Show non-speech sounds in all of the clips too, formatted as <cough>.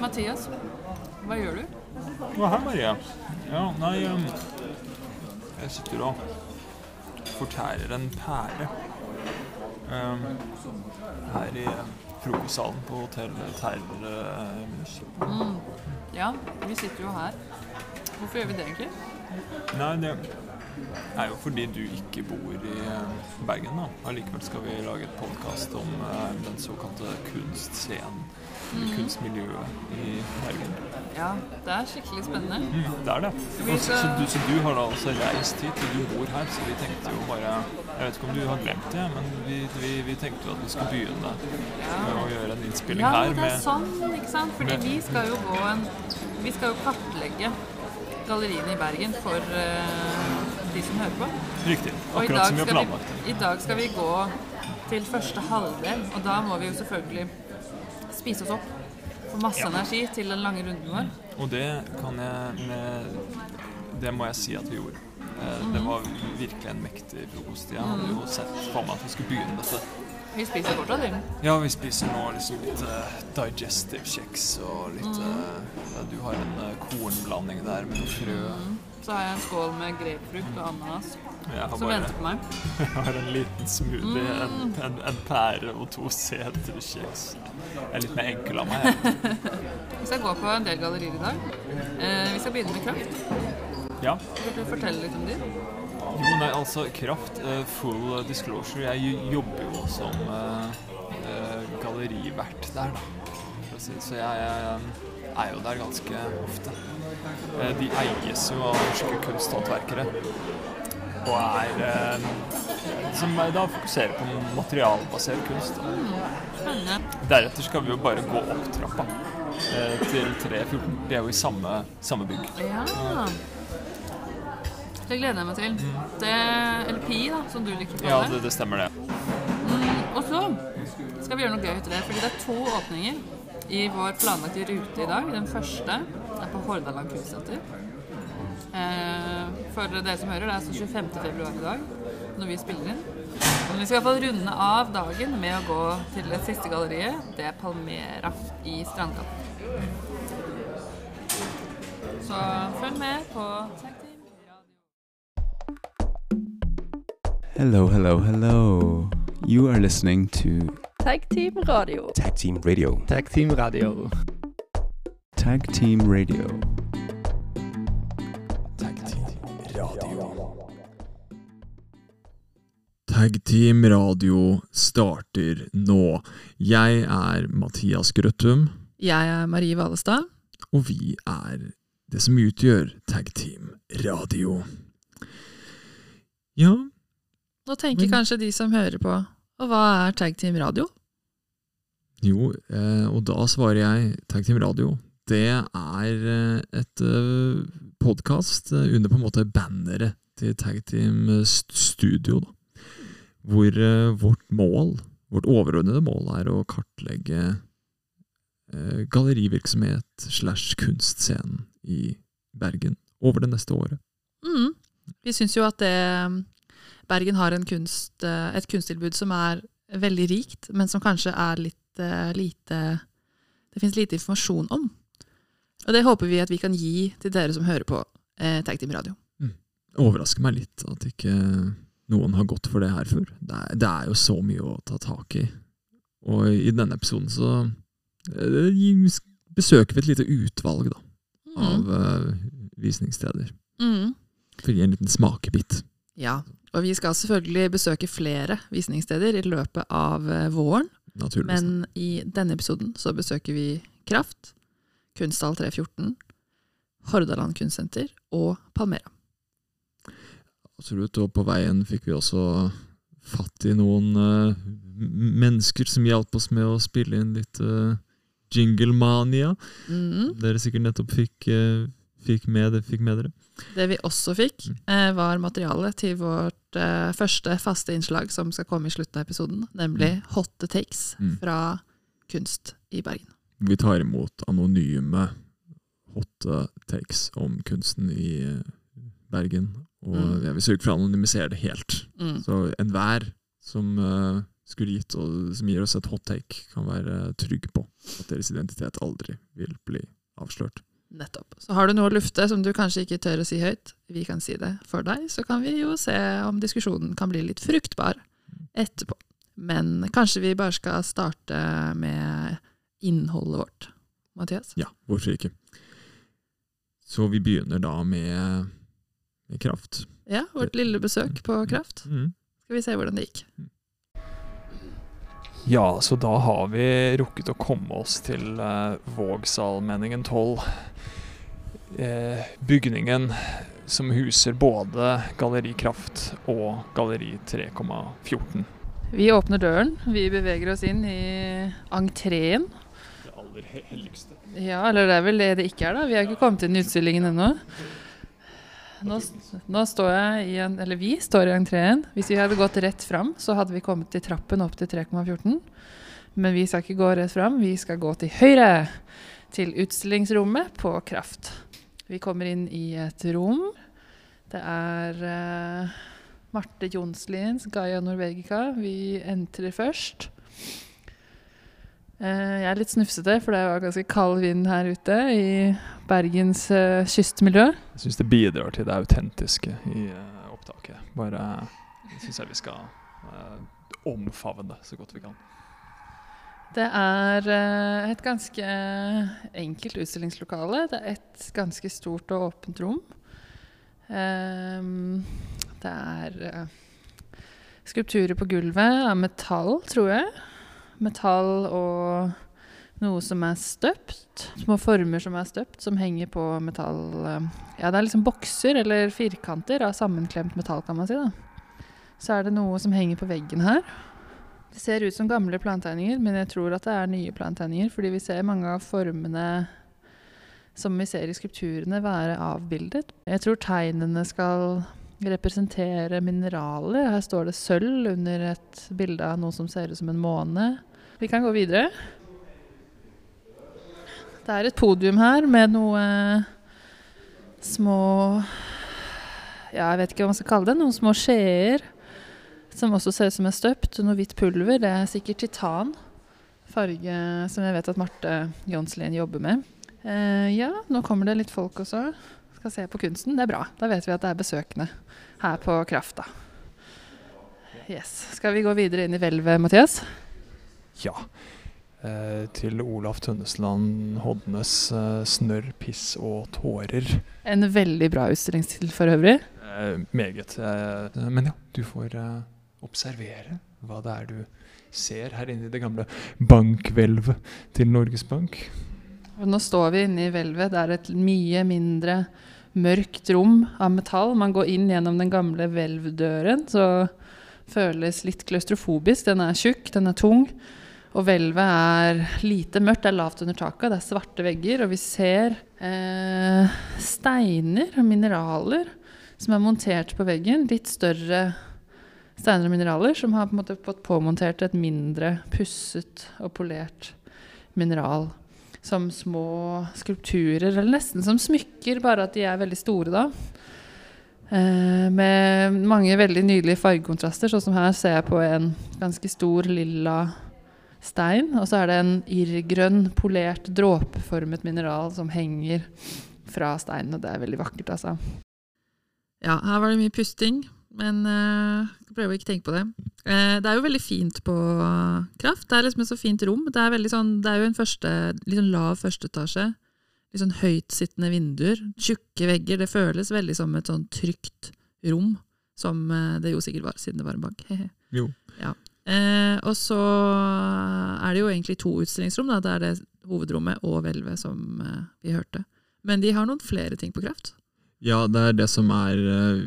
Mathias, hva gjør du? Å, her, Maria. Ja, nei um, Jeg sitter og fortærer en pære um, her i frokostsalen på hotell Terrormus. Mm. Ja, vi sitter jo her. Hvorfor gjør vi det egentlig? Nei, det er jo fordi du ikke bor i Bergen, da. Allikevel skal vi lage et podkast om den såkalte kunstscenen. Eller Kunstmiljøet i Bergen. Ja, det er skikkelig spennende. Mm, det er det. Og så, du, så du har da altså reist hit, og du bor her, så vi tenkte jo bare Jeg vet ikke om du har glemt det, men vi, vi, vi tenkte jo at vi skulle begynne med å gjøre en innspilling Ja, her det er med sånn, ikke sant? Fordi med- vi skal jo gå en Vi skal jo kartlegge galleriene i Bergen for uh, de som hører på. Riktig. Akkurat som vi har planlagt i dag skal vi gå til første halvdel, og da må vi jo selvfølgelig spise oss opp. Få masse energi til den lange runden vår. Og det kan jeg med Det må jeg si at vi gjorde. Eh, Det var virkelig en mektig frokost. Jeg hadde jo sett for meg at vi skulle begynne dette. Vi spiser fortsatt, vi. Ja, vi spiser nå liksom litt uh, digestive kjeks og litt uh, ja, Du har en uh, kornblanding der med noe frø. Så har jeg en skål med grapefrukt og ananas som bare venter på meg. <laughs> jeg har en liten smoothie, en, en, en pære og to seterkjeks. Jeg er litt mer enkel av meg. <laughs> Vi skal gå på en del gallerier i dag. Eh, vi skal begynne med Kraft. Ja. Vil du fortelle litt om de? Jo, nei, altså Kraft, uh, full disclosure. Jeg jobber jo som uh, uh, gallerivert der, da. Si. Så jeg, jeg er jo der ganske ofte. De eies jo av norske kunsthåndverkere. Og er eh, Som da fokuserer på materialbasert kunst. Deretter skal vi jo bare gå opp trappa eh, til 314. Vi er jo i samme, samme bygg. Ja. Det gleder jeg meg til. Det, er Pi, da, som du liker å Ja, kalle det, det. det stemmer, det. Og så skal vi gjøre noe gøy ut av det, fordi det er to åpninger i vår planlagte rute i dag. Den første er på Hordaland kunstsenter. Eh, for dere som hører, det er altså 25. februar i dag når vi spiller inn. Men vi skal i hvert fall runde av dagen med å gå til det siste galleriet. Det er Palmera i Strandgaten. Så følg med på Tag Team Radio. Hello, hello, hello. You are listening to Tag Team Radio. Tag Team Radio. Tag Team Radio. Tag Team Radio. Tag Tag Team Radio starter nå. Jeg er Mathias Grøttum, Jeg er Marie Valestad. og vi er det som utgjør Tag Team Radio. Ja, Nå tenker Men- kanskje de som hører på, og hva er Tag Team Radio? jo, eh, og da svarer jeg Tag Team Radio. Det er eh, et eh, podkast under på en måte banneret til Tag Team eh, Studio, da. Hvor eh, vårt mål, vårt overordnede mål, er å kartlegge eh, gallerivirksomhet slash kunstscenen i Bergen over det neste året. Mm. Vi syns jo at det Bergen har en kunst, eh, et kunsttilbud som er veldig rikt, men som kanskje er litt uh, lite Det fins lite informasjon om. Og det håper vi at vi kan gi til dere som hører på eh, Tag Team Radio. Det overrasker meg litt at ikke noen har gått for det her før. Det er, det er jo så mye å ta tak i. Og i denne episoden så eh, besøker vi et lite utvalg da, av eh, visningssteder. Mm. For å gi en liten smakebit. Ja. Og vi skal selvfølgelig besøke flere visningssteder i løpet av eh, våren. Naturligvis. Men i denne episoden så besøker vi Kraft, Kunsthall 314, Hordaland kunstsenter og Palmera. Absolutt. Og på veien fikk vi også fatt i noen uh, mennesker som hjalp oss med å spille inn litt uh, Jinglemania. Mm. Dere sikkert nettopp fikk, uh, fikk, med, fikk med dere. Det vi også fikk, uh, var materiale til vårt eh, første faste innslag som skal komme i slutten av episoden, nemlig Hotte takes Mm. fra kunst i Bergen. Vi tar imot anonyme hotte takes om kunsten i eh, Bergen. Og Mm. jeg vil sørge for å anonymisere det helt. Mm. Så enhver som uh, skulle gitt, og som gir oss et hot take, kan være trygg på at deres identitet aldri vil bli avslørt. Nettopp. Så har du noe å lufte som du kanskje ikke tør å si høyt, vi kan si det for deg, så kan vi jo se om diskusjonen kan bli litt fruktbar etterpå. Men kanskje vi bare skal starte med innholdet vårt, Mathias? Ja, hvorfor ikke? Så vi begynner da med, med kraft. Ja, vårt lille besøk på Kraft. Mm. Skal vi se hvordan det gikk. Ja, så da har vi rukket å komme oss til eh, Vågsalmenningen 12. Eh, bygningen som huser både Galleri Kraft og Galleri 3,14. Vi åpner døren. Vi beveger oss inn i entreen. Det aller helligste. Ja, eller det er vel det det ikke er, da. Vi har ikke kommet inn i utstillingen ennå. Nå, nå står jeg i en, eller vi står i entreen. Hvis vi hadde gått rett fram, så hadde vi kommet til trappen opp til 3,14. Men vi skal ikke gå rett fram, vi skal gå til høyre. Til utstillingsrommet på Kraft. Vi kommer inn i et rom. Det er uh, Marte Jonsliens Gaia Norvegica. Vi entrer først. Uh, jeg er litt snufsete, for det var ganske kald vind her ute i Bergens uh, kystmiljø. Jeg syns det bidrar til det autentiske i uh, opptaket. Bare syns jeg vi skal uh, omfavne så godt vi kan. Det er eh, et ganske enkelt utstillingslokale. Det er et ganske stort og åpent rom. Um, det er eh, skulpturer på gulvet av metall, tror jeg. Metall og noe som er støpt. Små former som er støpt, som henger på metall eh, Ja, det er liksom bokser eller firkanter av sammenklemt metall, kan man si. da. Så er det noe som henger på veggen her. Det ser ut som gamle plantegninger, men jeg tror at det er nye plantegninger, fordi vi ser mange av formene som vi ser i skulpturene, være avbildet. Jeg tror tegnene skal representere mineraler. Her står det sølv under et bilde av noe som ser ut som en måne. Vi kan gå videre. Det er et podium her med noe små Ja, jeg vet ikke hva man skal kalle det. Noen små skjeer som også ser ut som er støpt. Noe hvitt pulver. Det er sikkert titan. Farge som jeg vet at Marte Jonslien jobber med. Eh, ja, nå kommer det litt folk også. Skal se på kunsten. Det er bra. Da vet vi at det er besøkende her på Krafta. Yes. Skal vi gå videre inn i hvelvet, Mathias? Ja. Eh, til Olaf Tønnesland Hodnes eh, 'Snørr, piss og tårer'. En veldig bra utstillingstittel for øvrig. Eh, meget. Men ja, du får observere hva det er du ser her inne i det gamle bankhvelvet til Norges Bank. Og nå står vi inne i hvelvet. Det er et mye mindre mørkt rom av metall. Man går inn gjennom den gamle hvelvdøren, så føles litt klaustrofobisk. Den er tjukk, den er tung. Og hvelvet er lite mørkt, det er lavt under taket, det er svarte vegger. Og vi ser eh, steiner og mineraler som er montert på veggen. Litt større steiner og mineraler som har på en måte fått påmontert et mindre pusset og polert mineral. Som små skulpturer, eller nesten som smykker, bare at de er veldig store da. Eh, med mange veldig nydelige fargekontraster, sånn som her ser jeg på en ganske stor lilla stein. Og så er det en irrgrønn, polert, dråpeformet mineral som henger fra steinen. Og det er veldig vakkert, altså. Ja, her var det mye pusting, men uh, jeg prøver å ikke tenke på det. Uh, det er jo veldig fint på Kraft. Det er liksom et så fint rom. Det er, sånn, det er jo en første, litt sånn lav førsteetasje. Litt sånn høytsittende vinduer. Tjukke vegger. Det føles veldig som et sånn trygt rom. Som eh, det jo sikkert var, siden det var en bank. <laughs> Jo. Ja. Eh, og så er det jo egentlig to utstillingsrom. Da. Det er det hovedrommet og hvelvet som eh, vi hørte. Men de har noen flere ting på Kraft. Ja, det er det som er eh,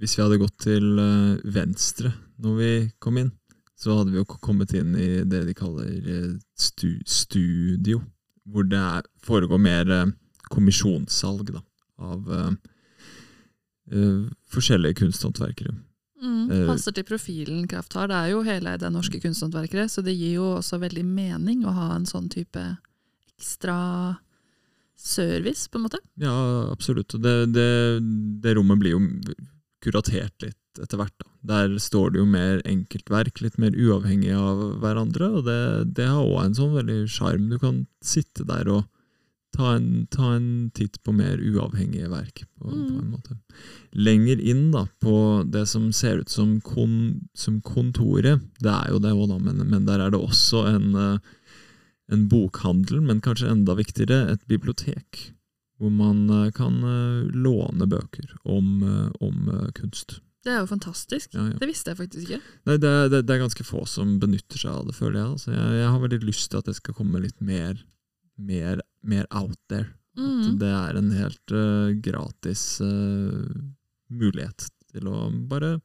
Hvis vi hadde gått til eh, venstre når vi kom inn, så hadde vi jo kommet inn i det de kaller eh, stu, studio, hvor det er, foregår mer eh, kommisjonssalg da, av forskjellige kunsthåndverkere. Mm, Eh, passer til profilen Kraft har. Det er jo heleide norske kunsthåndverkere, så det gir jo også veldig mening å ha en sånn type ekstra service, på en måte. Ja, absolutt. Det, det, det rommet blir jo kuratert litt etter hvert. da. Der står det jo mer enkeltverk, litt mer uavhengig av hverandre, og det, det har òg en sånn veldig sjarm. Du kan sitte der og ta en, ta en titt på mer uavhengige verk, på, på en måte. Lenger inn da, på det som ser ut som, kon, som kontoret, det er jo det òg, da, men, men der er det også en, eh, en bokhandel, men kanskje enda viktigere, et bibliotek. Hvor man eh, kan eh, låne bøker om, om kunst. Det er jo fantastisk. Ja, ja. Det visste jeg faktisk ikke. Nei, det, det, det er ganske få som benytter seg av det, føler jeg. Altså, jeg, jeg har veldig lyst til at det skal komme litt mer, mer, mer out there. At Mhm. det er en helt uh, gratis uh, mulighet til å bare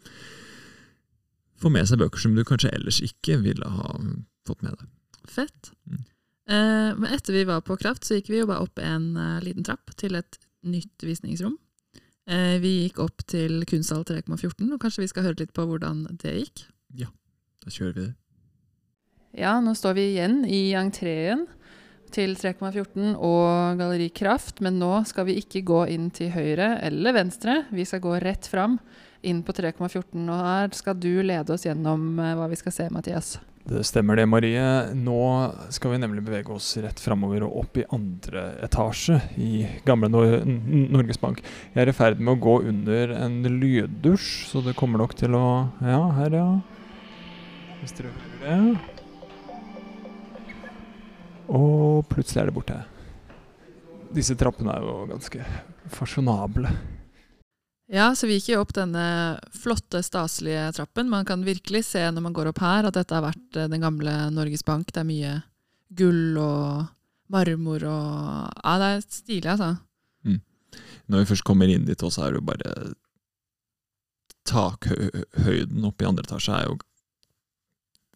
få med seg bøker som du kanskje ellers ikke ville ha fått med deg. Fett. Mm. Uh, men etter vi var på Kraft, så gikk vi jo bare opp en liten trapp til et nytt visningsrom. Eh, vi gikk opp til Kunsthall 3,14, og kanskje vi skal høre litt på hvordan det gikk? Ja, Da kjører vi det. Ja, nå står vi igjen i entreen til 3,14 og Galleri Kraft, men nå skal vi ikke gå inn til høyre eller venstre. Vi skal gå rett fram inn på 3,14, og her skal du lede oss gjennom eh, hva vi skal se, Mathias. Det stemmer det, Marie. Nå skal vi nemlig bevege oss rett framover og opp i andre etasje i gamle Nor Norges Bank. Jeg er i ferd med å gå under en lyddusj, så det kommer nok til å Ja, her, ja. Hvis dere hører det. Og plutselig er det borte. Disse trappene er jo ganske fasjonable. Ja, så vi gikk jo opp denne flotte, staselige trappen. Man kan virkelig se når man går opp her at dette har vært eh, den gamle Norges Bank. Det er mye gull og marmor og Ja, det er stilig, altså. Når vi først kommer inn dit, så er det jo bare Takhøyden oppe i andre etasje er jo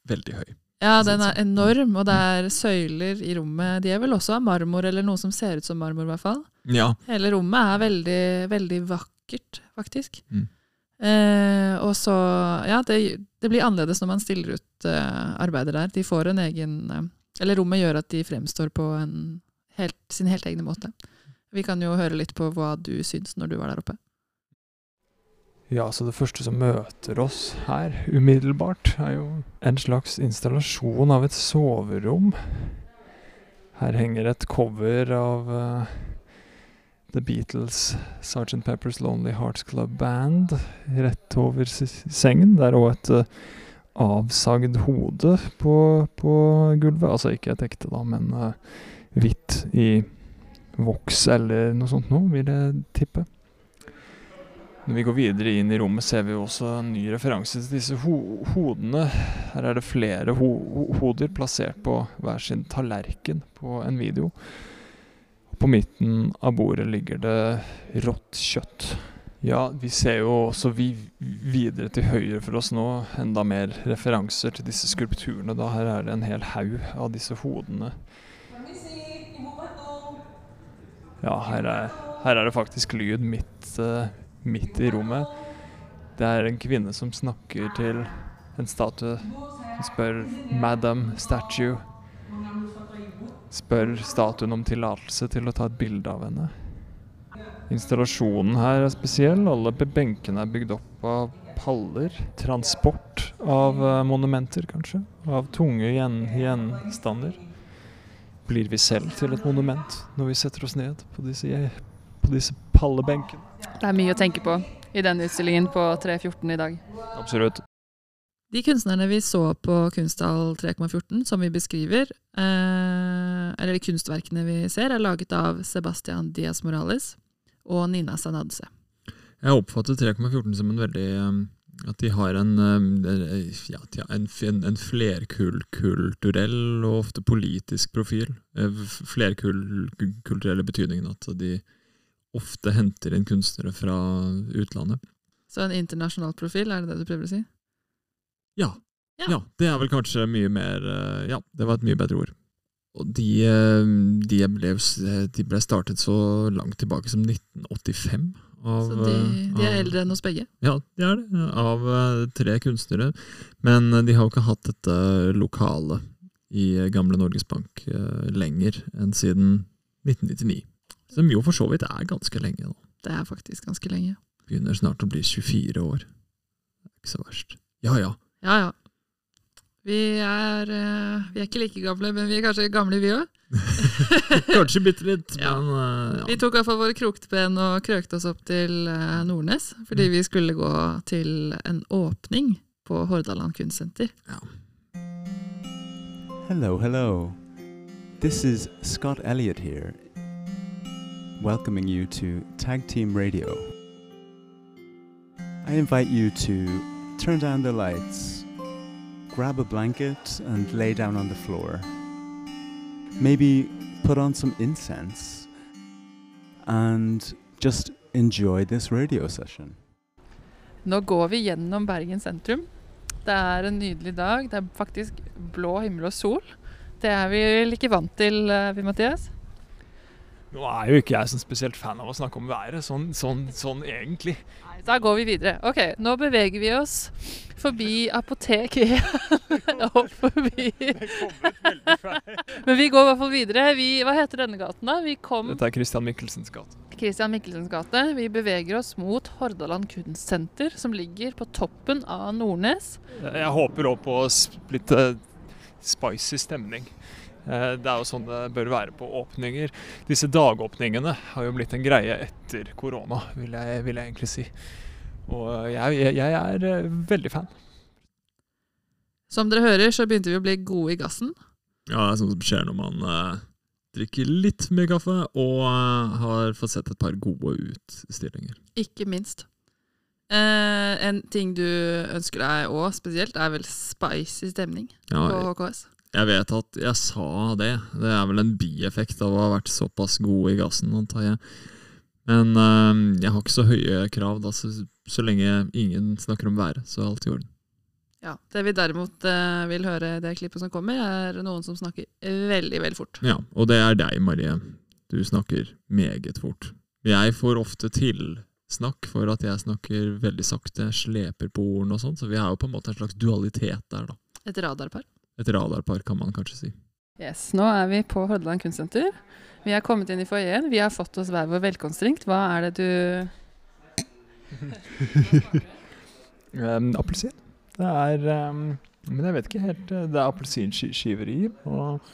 veldig høy. Ja, den er enorm, og det er søyler i rommet. De er vel også av marmor, eller noe som ser ut som marmor, i hvert fall. Ja, Hele rommet er veldig, veldig vakkert, faktisk. Mm. Eh, og så Ja, det, det blir annerledes når man stiller ut eh, arbeider der. De får en egen eh, Eller rommet gjør at de fremstår på en helt, sin helt egne måte. Vi kan jo høre litt på hva du syns når du var der oppe. Ja, så det første som møter oss her umiddelbart, er jo en slags installasjon av et soverom. Her henger et cover av uh, The Beatles' Sgt. Pepper's Lonely Hearts Club Band rett over sengen. Det er òg et uh, avsagd hode på, på gulvet. Altså ikke et ekte, da, men uh, hvitt i voks eller noe sånt noe, vil jeg tippe. Når vi går videre inn i rommet, ser vi også en ny referanse til disse ho hodene. Her er det flere ho ho hoder plassert på hver sin tallerken på en video. På midten av bordet ligger det rått kjøtt. Ja, vi ser jo også vi videre til høyre for oss nå enda mer referanser til disse skulpturene. Da her er det en hel haug av disse hodene. Ja, her er, her er det faktisk lyd midt, eh, midt i rommet. Det er en kvinne som snakker til en statue. Hun spør 'Madam Statue'. Spør statuen om tillatelse til å ta et bilde av henne. Installasjonen her er spesiell. Alle benkene er bygd opp av paller. Transport av eh, monumenter, kanskje. Av tunge gjen gjenstander. Blir vi selv til et monument når vi setter oss ned på disse, på disse pallebenkene? Det er mye å tenke på i den utstillingen på 314 i dag. Absolutt. De kunstnerne vi så på Kunsthall 3,14, som vi beskriver, eh, eller de kunstverkene vi ser, er laget av Sebastian Diaz Morales og Nina Sanadze. Jeg oppfatter 3,14 som en veldig um, At de har en, eh, ja, en, en, en flerkulturell og ofte politisk profil. Flerkulturelle f- betydningen at de ofte henter inn kunstnere fra utlandet. Så en internasjonal profil, er det det du prøver å si? Ja. Ja. ja. Det er vel kanskje mye mer eh, Ja, det var et mye bedre ord. Og de, eh, de, ble, de ble startet så langt tilbake som 1985. Av, Så de, de er av- eldre enn oss begge. Ja, de er det. Av eh, tre kunstnere. Men eh, de har jo ikke hatt dette lokalet i eh, gamle Norges Bank eh, lenger enn siden 1999. Som jo for så vidt er ganske lenge. nå. Det er faktisk ganske lenge. Begynner snart å bli 24 år. Ikke så verst. Ja ja. Ja, ja. Vi er, eh, vi er ikke like gamle, men vi er kanskje gamle, vi òg. <laughs> Kanskje bitte litt, Ja. men ja. Vi tok i hvert fall våre krokben og krøkte oss opp til eh, Nordnes, fordi vi skulle gå til en åpning på Hordaland kunstsenter. Ja. Hello, hello. This is Scott Elliott here, welcoming you to Tag Team Radio. I invite you to turn down the lights, grab a blanket, and lay down on the floor. Maybe put on some incense and just enjoy this radio session. Nå går vi gjennom Bergen sentrum. Det er en nydelig dag. Det er faktisk blå himmel og sol. Det er vi vel ikke vant til, eh, vi, Mathias? Nå er jo ikke jeg sånn spesielt fan av å snakke om været, sånn, sånn, sånn egentlig. Nei, Da går vi videre. Ok, nå beveger vi oss forbi Apotek 1 <laughs> og forbi Men vi går i hvert fall videre. Vi, hva heter denne gaten, da? Vi kom Dette er Christian Michelsens gate. Christian Michelsens gate. Vi beveger oss mot Hordaland kunstsenter, som ligger på toppen av Nordnes. Jeg håper òg på litt eh, spicy stemning. Eh, Det er jo sånn det bør være på åpninger. Disse dagåpningene har jo blitt en greie etter korona, vil jeg, vil jeg egentlig si. Og jeg, jeg, jeg er eh, veldig fan. Som dere hører, så begynte vi å bli gode i gassen. Ja, det er sånn som skjer når man eh, drikker litt mye kaffe og eh, har fått sett et par gode utstillinger. Ikke minst. Eh, en ting du ønsker deg òg spesielt, er vel spicy stemning Ja, på HKS. Jeg vet at jeg sa det. Det er vel en bieffekt av å ha vært såpass god i gassen, antar jeg. Men øh, jeg har ikke så høye krav, da, så, så lenge ingen snakker om været, så er alt i orden. Ja, Det vi derimot øh, vil høre i det klippet som kommer, er noen som snakker veldig, veldig fort. Ja, og det er deg, Marie. Du snakker meget fort. Jeg får ofte tilsnakk for at jeg snakker veldig sakte, sleper på ordene og sånn, så vi har jo på en måte en slags dualitet der, da. Et radarpar. Et radarpar, kan man kanskje si. Yes, Nå er vi på Hordaland kunstsenter. Vi er kommet inn i foajeen. Vi har fått oss hver vår velkomstdrink. Hva er det du Um, <laughs> appelsin. Det er um, Men jeg vet ikke helt. eh, Det er appelsinskiver i, og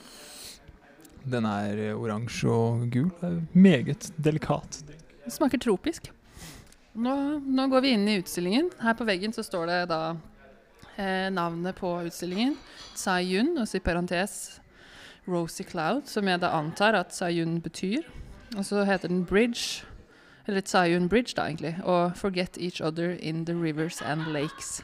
den er eh, oransje og gul. Det er meget delikat. Det smaker tropisk. Nå, nå går vi inn i utstillingen. Her på veggen så står det da eh, navnet på utstillingen. Tsai Yun, også i parentes Rosy Cloud, som jeg da antar at Tsai Yun betyr. Og så heter den Bridge, eller Tsai Yun Bridge da egentlig, og Forget Each Other in the Rivers and Lakes.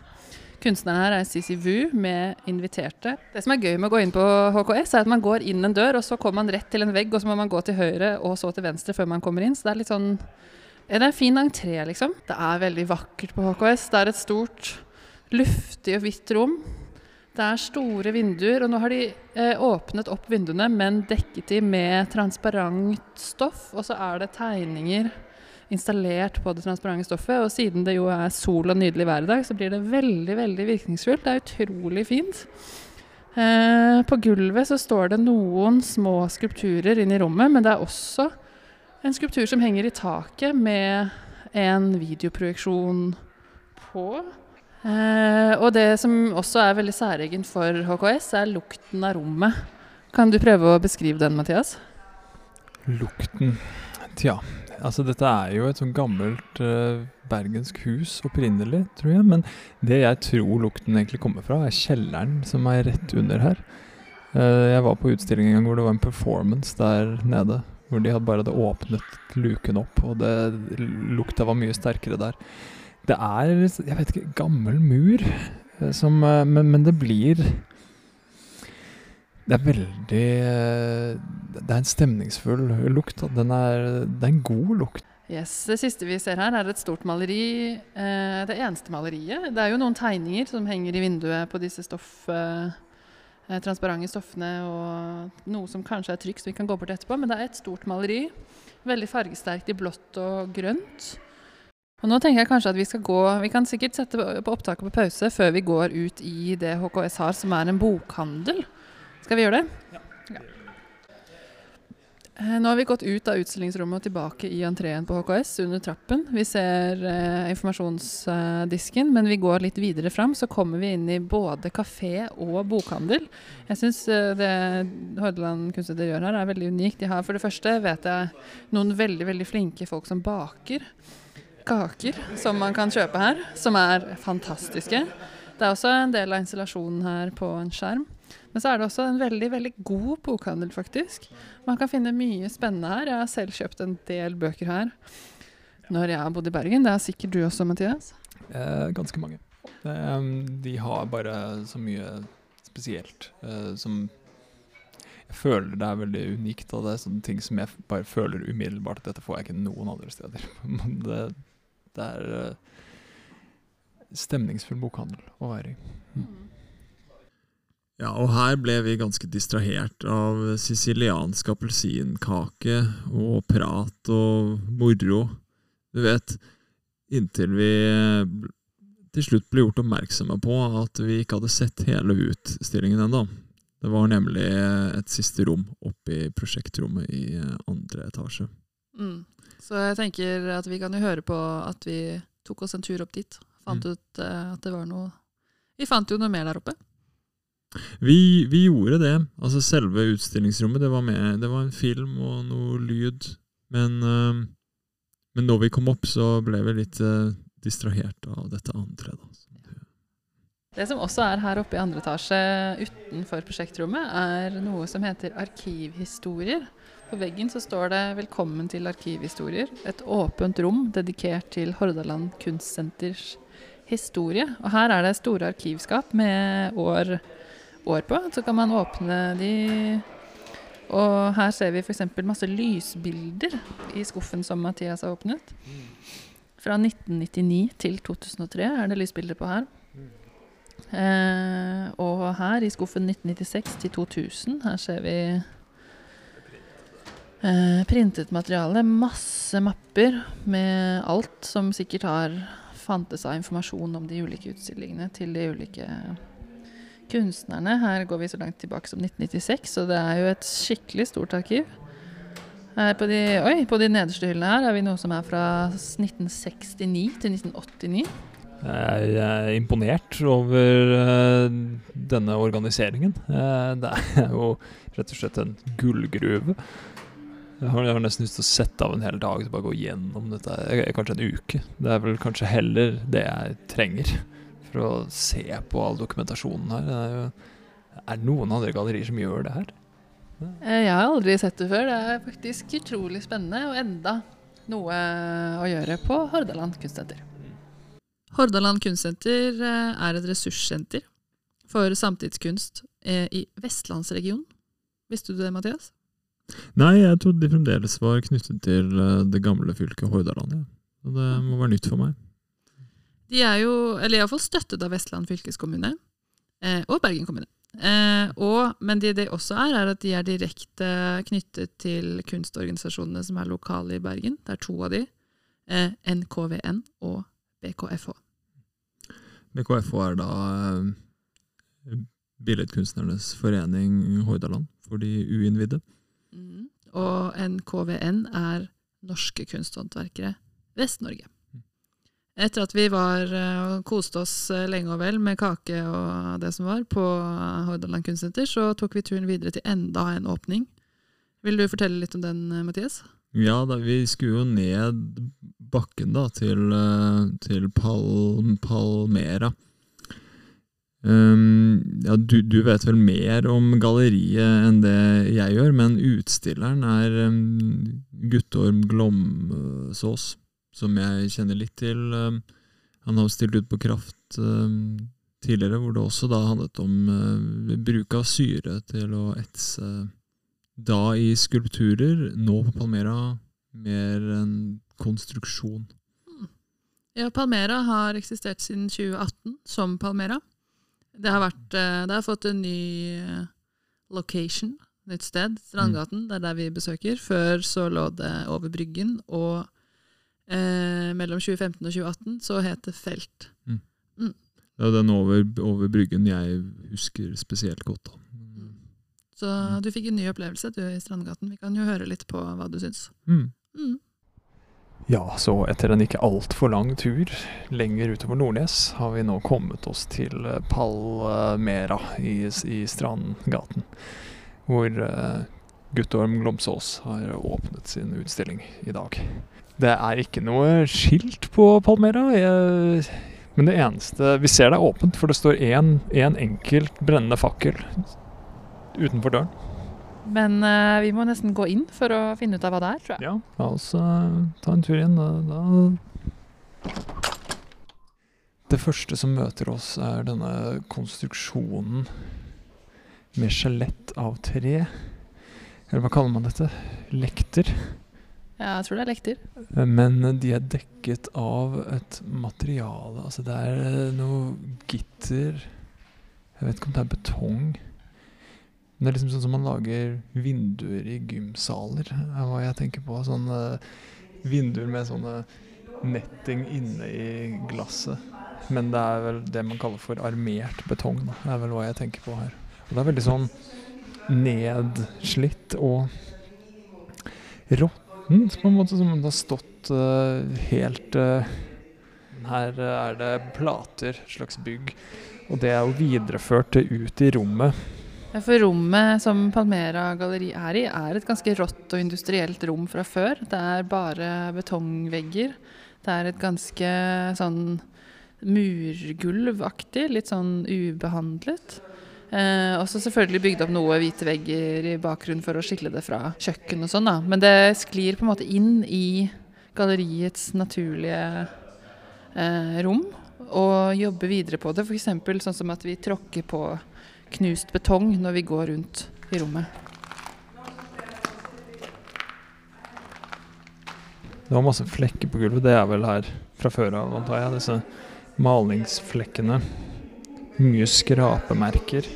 Kunstneren her er Sisi Wu med inviterte. Det som er gøy med å gå inn på HKS, er at man går inn en dør, og så kommer man rett til en vegg, og så må man gå til høyre og så til venstre før man kommer inn. Så det er litt sånn ja, Det er en fin entré, liksom. Det er veldig vakkert på HKS. Det er et stort, luftig og hvitt rom. Det er store vinduer, og nå har de eh, åpnet opp vinduene, men dekket de med transparent stoff. Og så er det tegninger installert på det transparente stoffet. Og siden det jo er sol og nydelig vær i dag, så blir det veldig, veldig virkningsfullt. Det er utrolig fint. Eh, på gulvet så står det noen små skulpturer inne i rommet, men det er også en skulptur som henger i taket med en videoprojeksjon på. Eh, og det som også er veldig særegent for HKS, er lukten av rommet. Kan du prøve å beskrive den, Mathias? Lukten Tja, altså dette er jo et sånn gammelt eh, bergensk hus opprinnelig, tror jeg. Men det jeg tror lukten egentlig kommer fra, er kjelleren som er rett under her. Eh, jeg var på utstilling en gang hvor det var en performance der nede. Hvor de hadde bare hadde åpnet luken opp, og det, lukta var mye sterkere der. Det er, jeg vet ikke, gammel mur, eh, som, eh, men, men det blir det er veldig eh, Det er en stemningsfull lukt. Den er, det er en god lukt. Yes, Det siste vi ser her, er et stort maleri. Det eneste maleriet. Det er jo noen tegninger som henger i vinduet på disse stoff, transparente stoffene, og noe som kanskje er trykk, som vi kan gå bort etterpå. Men det er et stort maleri. Veldig fargesterkt i blått og grønt. Og nå tenker jeg kanskje at Vi skal gå, vi kan sikkert sette på opptaket på pause før vi går ut i det HKS har, som er en bokhandel. Skal vi gjøre det? Ja. Eh, Nå har vi gått ut av utstillingsrommet og tilbake i entreen på HKS under trappen. Vi ser eh, informasjonsdisken, men vi går litt videre fram, så kommer vi inn i både kafé og bokhandel. Jeg syns eh, det Hordaland Kunstsenter gjør her, er veldig unikt. De har for det første, vet jeg, noen veldig, veldig flinke folk som baker kaker som man kan kjøpe her, som er fantastiske. Det er også en del av installasjonen her på en skjerm. Men så er det også en veldig veldig god bokhandel, faktisk. Man kan finne mye spennende her. Jeg har selv kjøpt en del bøker her når jeg har bodd i Bergen. Det har sikkert du også, Mathias. Eh, ganske mange. Eh, de har bare så mye spesielt eh, som Jeg føler det er veldig unikt. Og det er sånne ting som jeg bare føler umiddelbart at dette får jeg ikke noen andre steder. <laughs> Men det, det er eh, stemningsfull bokhandel å være i. Ja, og her ble vi ganske distrahert av siciliansk appelsinkake og prat og moro. Du vet, inntil vi til slutt ble gjort oppmerksomme på at vi ikke hadde sett hele utstillingen ennå. Det var nemlig et siste rom oppe i prosjektrommet i eh, andre etasje. Mm. Så jeg tenker at vi kan jo høre på at vi tok oss en tur opp dit. Fant Mm. ut eh, at det var noe Vi fant jo noe mer der oppe. Vi, vi gjorde det. Altså selve utstillingsrommet, det var, med, det var en film og noe lyd. Men, eh, men når vi kom opp, så ble vi litt eh, distrahert av dette andre. Da. Det som også er her oppe i andre etasje utenfor prosjektrommet, er noe som heter arkivhistorier. På veggen så står det 'Velkommen til arkivhistorier'. Et åpent rom dedikert til Hordaland Kunstsenters historie. Og her er det store arkivskap med år, år på. Så kan man åpne de Og her ser vi f.eks. masse lysbilder i skuffen som Mathias har åpnet. Fra 1999 til 2003 er det lysbilder på her. Eh, og her i skuffen 1996 til 2000, her ser vi eh, printet materiale. Masse mapper med alt som sikkert har fantes av informasjon om de ulike utstillingene til de ulike kunstnerne. Her går vi så langt tilbake som 1996, så det er jo et skikkelig stort arkiv. Her på de, oi, på de nederste hyllene her har vi noe som er fra 1969 til 1989. Jeg er imponert over eh, denne organiseringen. Eh, det er jo rett og slett en gullgruve. Jeg har, jeg har nesten lyst til å sette av en hel dag til bare å gå gjennom dette. eh, Kanskje en uke. Det er vel kanskje heller det jeg trenger for å se på all dokumentasjonen her. Det er, jo, er det noen andre gallerier som gjør det her? Eh, Jeg har aldri sett det før. Det er faktisk utrolig spennende, og enda noe å gjøre på Hordaland kunstsenter. Hordaland kunstsenter eh, er et ressurssenter for samtidskunst eh, i vestlandsregionen. Visste du det, Mathias? Nei, jeg trodde de fremdeles var knyttet til eh, det gamle fylket Hordaland. Ja. Og det må være nytt for meg. De er jo, eller iallfall støttet av Vestland fylkeskommune eh, og Bergen kommune. Eh, og, men det de også er, er at de er direkte knyttet til kunstorganisasjonene som er lokale i Bergen. Det er to av de. Eh, NKVN og BKFH. BKFH er da eh, Billedkunstnernes forening Hordaland for de uinnvidde. Mm. Og NKVN er Norske Kunsthåndverkere Vest-Norge. Etter at vi var eh, og koste oss eh, lenge og vel med kake og det som var på Hordaland kunstsenter, så tok vi turen videre til enda en åpning. Vil du fortelle litt om den, eh, Mathias? Ja, da, vi skulle jo ned bakken da, til, eh, til Pal Palmera. Um, ja, du, du vet vel mer om galleriet enn det jeg gjør, men utstilleren er um, Guttorm Glomsås, som jeg kjenner litt til. Um, han har stilt ut på Kraft tidligere, hvor det også da handlet om uh, bruk av syre til å etse da i skulpturer, nå på Palmera mer en konstruksjon. Ja, Palmera har eksistert siden 2018 som Palmera. Det har, vært, eh, det har fått en ny eh, location, nytt sted, Strandgaten. Det er der vi besøker. Før så lå det over Bryggen, og eh, mellom 2015 og 2018 så het det Felt. Det er den over, over bryggen jeg husker spesielt godt. da. Så du fikk en ny opplevelse du i Strandgaten. Vi kan jo høre litt på hva du syns. Mm. Ja, så etter en ikke altfor lang tur lenger utover Nordnes, har vi nå kommet oss til eh, Palmera i, i Strandgaten. Hvor uh, Guttorm Glomsås har åpnet sin utstilling i dag. Det er ikke noe skilt på Palmera. Jeg, men det eneste Vi ser det er åpent, for det står én en enkelt brennende fakkel utenfor døren. Men uh, vi må nesten gå inn for å finne ut av hva det er, tror jeg. Ja, la oss uh, ta en tur inn. Da, da. Det første som møter oss, er denne konstruksjonen med skjelett av tre. Eller hva kaller man dette? Lekter. Ja, jeg tror det er lekter. Men de er dekket av et materiale Altså, det er eh, noe gitter Jeg vet ikke om det er betong. Det er liksom sånn som man lager vinduer i gymsaler, er hva jeg tenker på. Sånne vinduer med sånne netting inne i glasset. Men det er vel det man kaller for armert betong. Det er vel hva jeg tenker på her. Og det er veldig sånn nedslitt og råttent, på en måte, som om det har stått uh, helt uh, Her eh, er det plater, slags bygg, og det er jo videreført ut i rommet. Ja, For rommet som Palmera galleri er i, er et ganske rått og industrielt rom fra før. Det er bare betongvegger. Det er et ganske sånn murgulvaktig, litt sånn ubehandlet. Eh, også selvfølgelig bygd opp noe hvite vegger i bakgrunnen for å skille det fra kjøkken og sånn, da. Men det sklir på en måte inn i galleriets naturlige eh, rom, og jobber videre på det. F.eks. sånn som at vi tråkker på knust betong når vi går rundt i rommet. Det var masse flekker på gulvet. Det er vel her fra før av, antar jeg. Disse malingsflekkene. Mye skrapemerker.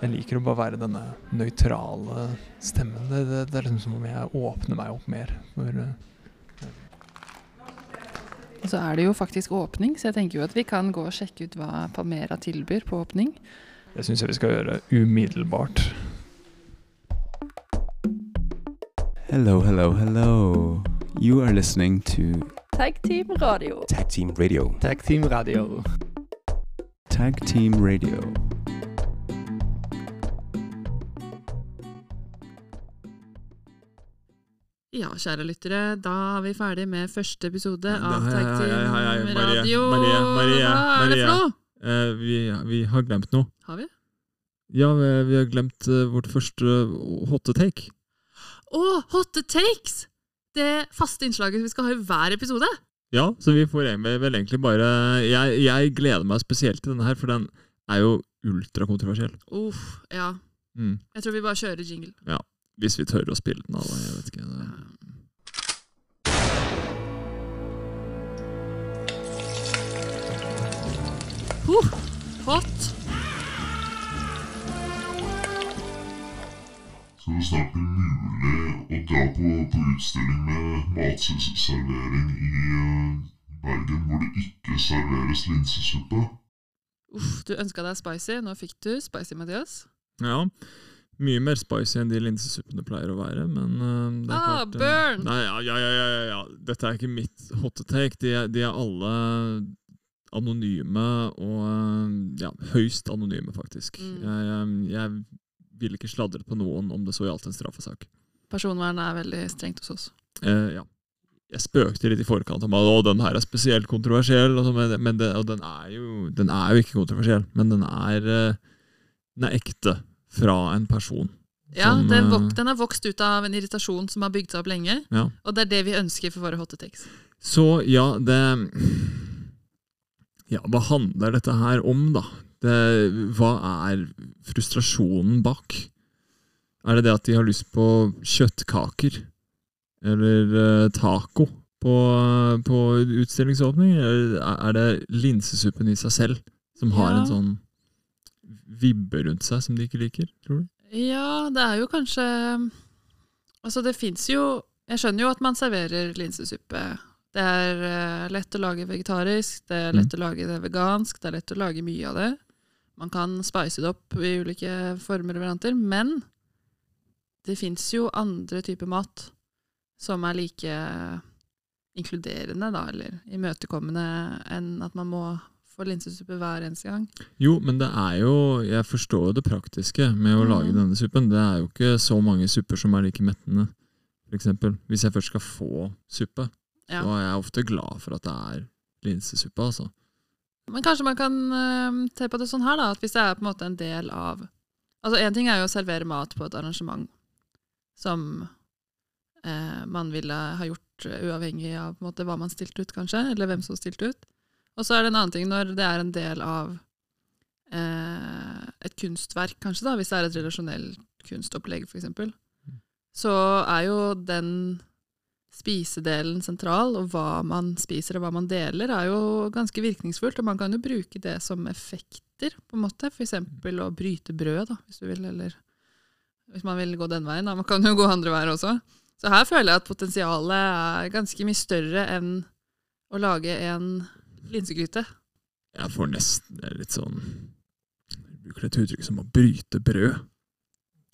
Jeg liker å bare være denne nøytrale stemmen. Det, det, det er liksom som om jeg åpner meg opp mer. For, ja. Og så er det jo faktisk åpning, så jeg tenker jo at vi kan gå og sjekke ut hva Palmera tilbyr på åpning. Det syns jeg vi skal gjøre umiddelbart. Hello, hello, hello. You are listening to Tag Team Radio. Tag Team Radio. Tag Team Radio. Tag Team Radio. Ja, kjære lyttere, da er vi ferdig med første episode av Tag Team Radio. Marie, Marie, Hva er det for noe? Eh, vi, vi har glemt noe. Har vi? Ja, vi, vi har glemt eh, vårt første hotte take. Å, Hotte Takes! Det faste innslaget vi skal ha i hver episode. Ja, så vi får vel egentlig bare jeg, jeg gleder meg spesielt til denne her, for den er jo ultrakontroversiell. Uff, ja. Mm. Jeg tror vi bare kjører jingle. Ja. Hvis vi tør å spille den, da. Jeg vet ikke. Det... Huh, hot! Skal det snart bli mulig å dra på, på utstilling med matservering i uh, Bergen hvor det ikke serveres linsesuppe? Uff, du ønska deg spicy. Nå fikk du spicy, Mathias. Ja. Mye mer spicy enn de linsesuppene pleier å være, men uh, det er Ah, klart eh, burn! Nei, ja, ja, ja, ja, ja, ja. Dette er ikke mitt hot take. De er, de er alle anonyme og eh, ja, høyst anonyme, faktisk. Mm. Jeg, jeg, ville ikke sladret på noen om det så gjaldt en straffesak. Personvernet er veldig strengt hos oss. Eh, ja. Jeg spøkte litt i forkant om at den her er spesielt kontroversiell, og, så, men, det, og den, er jo, den er jo ikke kontroversiell, men den er, eh, den er ekte fra en person. Ja, Som, den, eh, vok den har vokst ut av en irritasjon som har bygd seg opp lenge. Ja. Og det er det vi ønsker for våre hotte. Så ja, det Ja, hva handler dette her om, da? Det, hva er frustrasjonen bak? Er det det at de har lyst på kjøttkaker? Eller eh, taco på, på utstillingsåpning? Eller er det linsesuppen i seg selv som har Ja. en sånn vibbe rundt seg som de ikke liker, tror du? Ja, det er jo kanskje Altså, det fins jo Jeg skjønner jo at man serverer linsesuppe. Det er uh, lett å lage vegetarisk, det er lett å lage det vegansk, det er lett å lage mye av det. Man kan spice det opp i ulike former og varianter, men det fins jo andre typer mat som er like inkluderende, da, eller imøtekommende, enn at man må få linsesuppe hver eneste gang. Jo, men det er jo Jeg forstår jo det praktiske med å mm. lage denne suppen. Det er jo ikke så mange supper som er like mettende. Eksempel, hvis jeg først skal få suppe, Ja. så er jeg ofte glad for at det er linsesuppe, altså. Men kanskje man kan uh, se på det sånn her, da, at hvis det er på en måte en del av Altså Én ting er jo å servere mat på et arrangement som uh, man ville ha gjort eh, uavhengig av måte, hva man stilte ut, kanskje, eller hvem som stilte ut. Og så er det en annen ting når det er en del av uh, et kunstverk, kanskje, da, hvis det er et relasjonelt kunstopplegg, f.eks. Så er jo den spisedelen sentral, og hva man spiser og hva man deler, er jo ganske virkningsfullt. Og man kan jo bruke det som effekter, på en måte. Eksempel å bryte brød, da, hvis du vil, eller hvis man vil gå den veien. Da. Man kan jo gå andre veier også. Så her føler jeg at potensialet er ganske mye større enn å lage en linsegryte. Jeg får nesten litt sånn Jeg bruker et uttrykk som å bryte brød.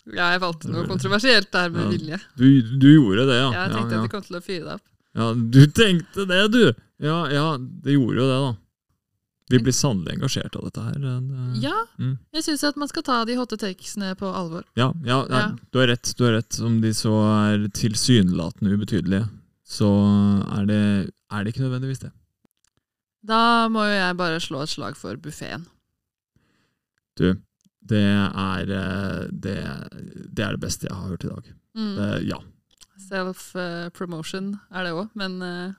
Ja, jeg valgte noe kontroversielt der med Ja. vilje. Du, du gjorde det, ja. ja Jeg tenkte ja. at det kom til å fyre deg opp. ja, du tenkte det, du! Ja, ja, det gjorde jo det, da. Vi blir sannelig engasjert av dette her. Det- Ja, Mm. jeg syns at man skal ta de hotte takesene på alvor. Ja, ja, Ja. du har rett. Du har rett. Om de så er tilsynelatende ubetydelige, så er det, er det ikke nødvendigvis det. Da må jo jeg bare slå et slag for buffeen. Du, det er eh, det, det er det beste jeg har hørt i dag. Mm. Det, ja. Self-promotion er det òg, men eh,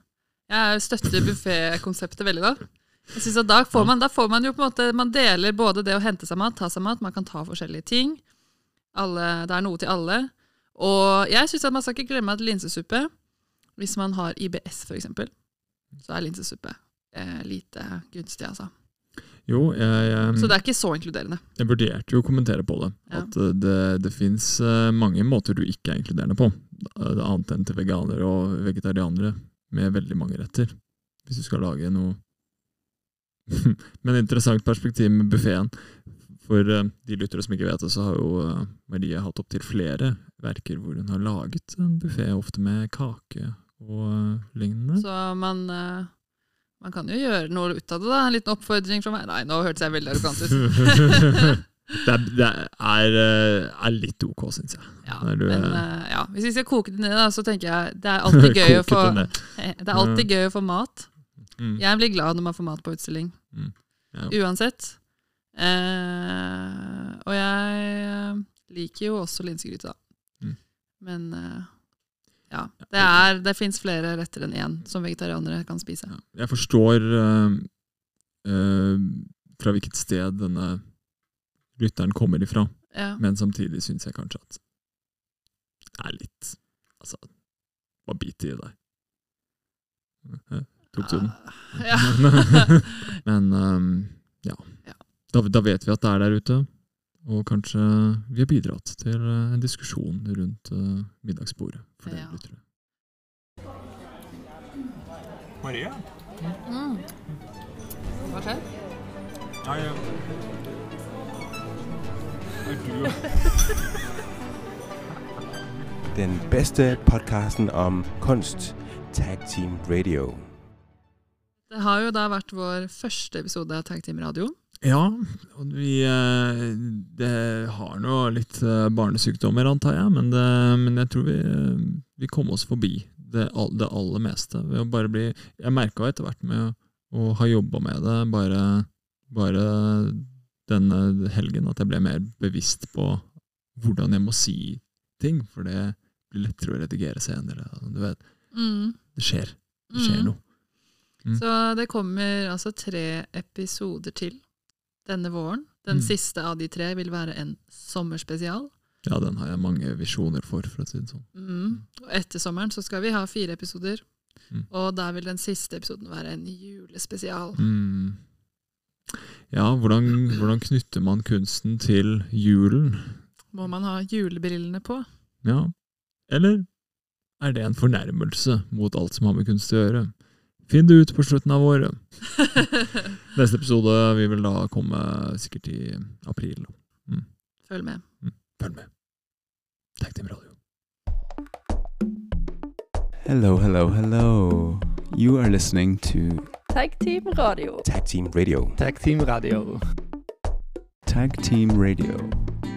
jeg støtter buffé-konseptet veldig, da. Jeg synes at da får, man, da får man jo på en måte Man deler både det å hente seg mat, ta seg mat, man kan ta forskjellige ting. Alle, det er noe til alle. Og jeg syns man skal ikke glemme at linsesuppe, hvis man har IBS eksempel, så er linsesuppe eh, lite gunstig, altså. Jo, jeg, jeg, Så det er ikke så inkluderende. jeg vurderte jo å kommentere på det. Ja. At eh, det, det fins mange måter du ikke er inkluderende på. eh, Annet enn til veganere og vegetarianere med veldig mange retter. Hvis du skal lage noe <laughs> Men interessant perspektiv med buffeen. For eh, de lyttere som ikke vet det, så har jo eh, Marie hatt opptil flere verker hvor hun har laget en buffé, ofte med kake og eh, lignende. Så man, eh, man kan jo gjøre noe ut av det, da. En liten oppfordring fra meg. Nei, nå hørtes jeg veldig arrogant ut. <laughs> det er, det er, eh, er litt ok, syns jeg. Ja, du, men eh, eh, ja, hvis vi skal koke det ned, da, så tenker jeg det er <laughs> alltid gøy å få <laughs> det. Er alltid gøy å få mat. Mm. Jeg blir glad når man får mat på utstilling. Mm. Ja. Uansett. Eh, og jeg liker jo også linsegryte, da. Mm. Men eh, ja. Det, er, det fins flere retter enn én som vegetarianere kan spise. Ja. Jeg forstår uh, uh, fra hvilket sted denne lytteren kommer ifra, Ja. men samtidig syns jeg kanskje at det er litt Altså, hva biter i deg? Eh, Tok du den? Ja. <laughs> Men um, ja. Ja. Da, da vet vi at det er der ute. Og kanskje vi har bidratt til eh, en diskusjon rundt eh, middagsbordet for dere Ja. lyttere. Maria? Mm. Hva skjer? Nei, er du <laughs> Den beste podcasten om kunst. Tag Team Radio. Det har jo da vært vår første episode av Tag Team Radio. Ja, vi eh, Det har nå litt eh, barnesykdommer, antar jeg, men, det, men jeg tror vi, eh, vi kom oss forbi det, det aller meste. Ved å bare bli Jeg merka etter hvert med å ha jobba med det, bare, bare denne helgen, at jeg ble mer bevisst på hvordan jeg må si ting. For det blir lettere å redigere senere. Du vet, Mm. det skjer. Det skjer Mm. noe. Mm. Så det kommer altså tre episoder til denne våren. Den Mm. siste av de tre vil være en sommerspesial. Ja, den har jeg mange visjoner for, for å si det sånn. Mm. Og etter sommeren så skal vi ha fire episoder. Mm. Og der vil den siste episoden være en julespesial. Mm. Ja, hvordan, hvordan knytter man kunsten til julen? Må man ha julebrillene på? Ja, eller er det en fornærmelse mot alt som har med kunst å gjøre? Finn det ut på slutten av året. <laughs> Neste episode vil vel da komme sikkert i april. Følg med. Følg med. Tag Team Radio. Hello, hello, hello. You are listening to Tag Team Radio. Tag Team Radio. Tag Team Radio. Tag Team Radio. Tag Team Radio.